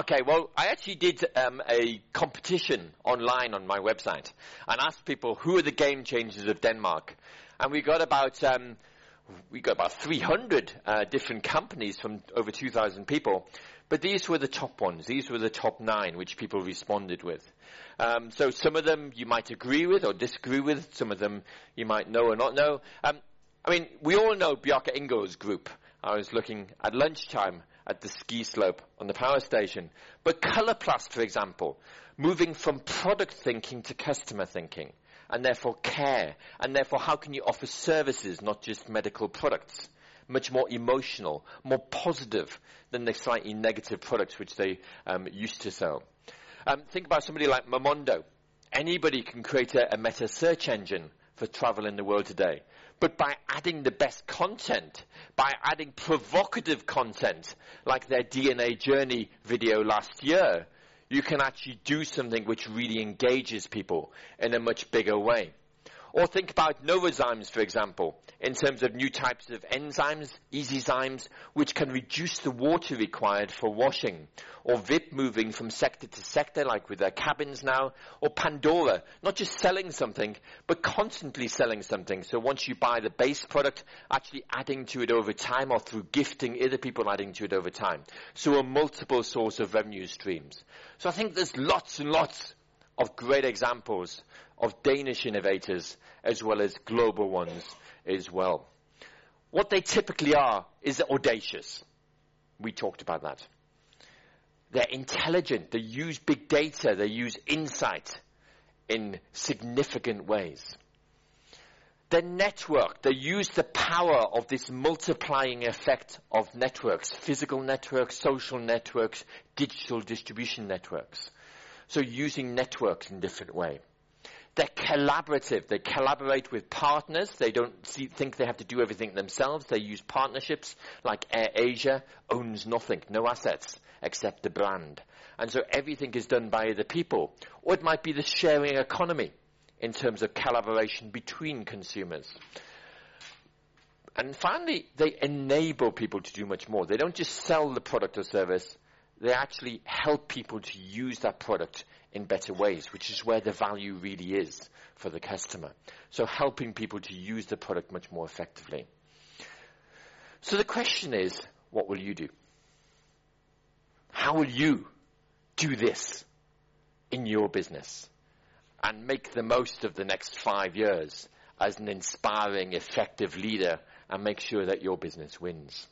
Okay, well, I actually did um, a competition online on my website and asked people who are the game changers of Denmark, and we got about um, we got about 300 uh, different companies from over 2,000 people, but these were the top ones. These were the top nine which people responded with. Um, so some of them you might agree with or disagree with. Some of them you might know or not know. Um, I mean, we all know Bjarke Ingels group. I was looking at lunchtime at the ski slope on the power station. But Coloplast, for example, moving from product thinking to customer thinking, and therefore care, and therefore how can you offer services, not just medical products? Much more emotional, more positive than the slightly negative products which they um, used to sell. Um, think about somebody like Momondo. Anybody can create a, a meta search engine for travel in the world today. But by adding the best content, by adding provocative content, like their DNA journey video last year, you can actually do something which really engages people in a much bigger way. Or think about Novozymes, for example, in terms of new types of enzymes, easyzymes, which can reduce the water required for washing. Or Vipp moving from sector to sector, like with their cabins now. Or Pandora, not just selling something, but constantly selling something. So once you buy the base product, actually adding to it over time or through gifting other people adding to it over time. So a multiple source of revenue streams. So I think there's lots and lots of great examples of Danish innovators as well as global ones as well. What they typically are is audacious. We talked about that. They're intelligent. They use big data. They use insight in significant ways. They network. They use the power of this multiplying effect of networks, physical networks, social networks, digital distribution networks. So using networks in different way. They're collaborative. They collaborate with partners. They don't see, think they have to do everything themselves. They use partnerships like Air Asia owns nothing, no assets except the brand. And so everything is done by the people. Or it might be the sharing economy in terms of collaboration between consumers. And finally, they enable people to do much more. They don't just sell the product or service, they actually help people to use that product in better ways, which is where the value really is for the customer. So helping people to use the product much more effectively. So the question is, what will you do? How will you do this in your business and make the most of the next five years as an inspiring, effective leader and make sure that your business wins?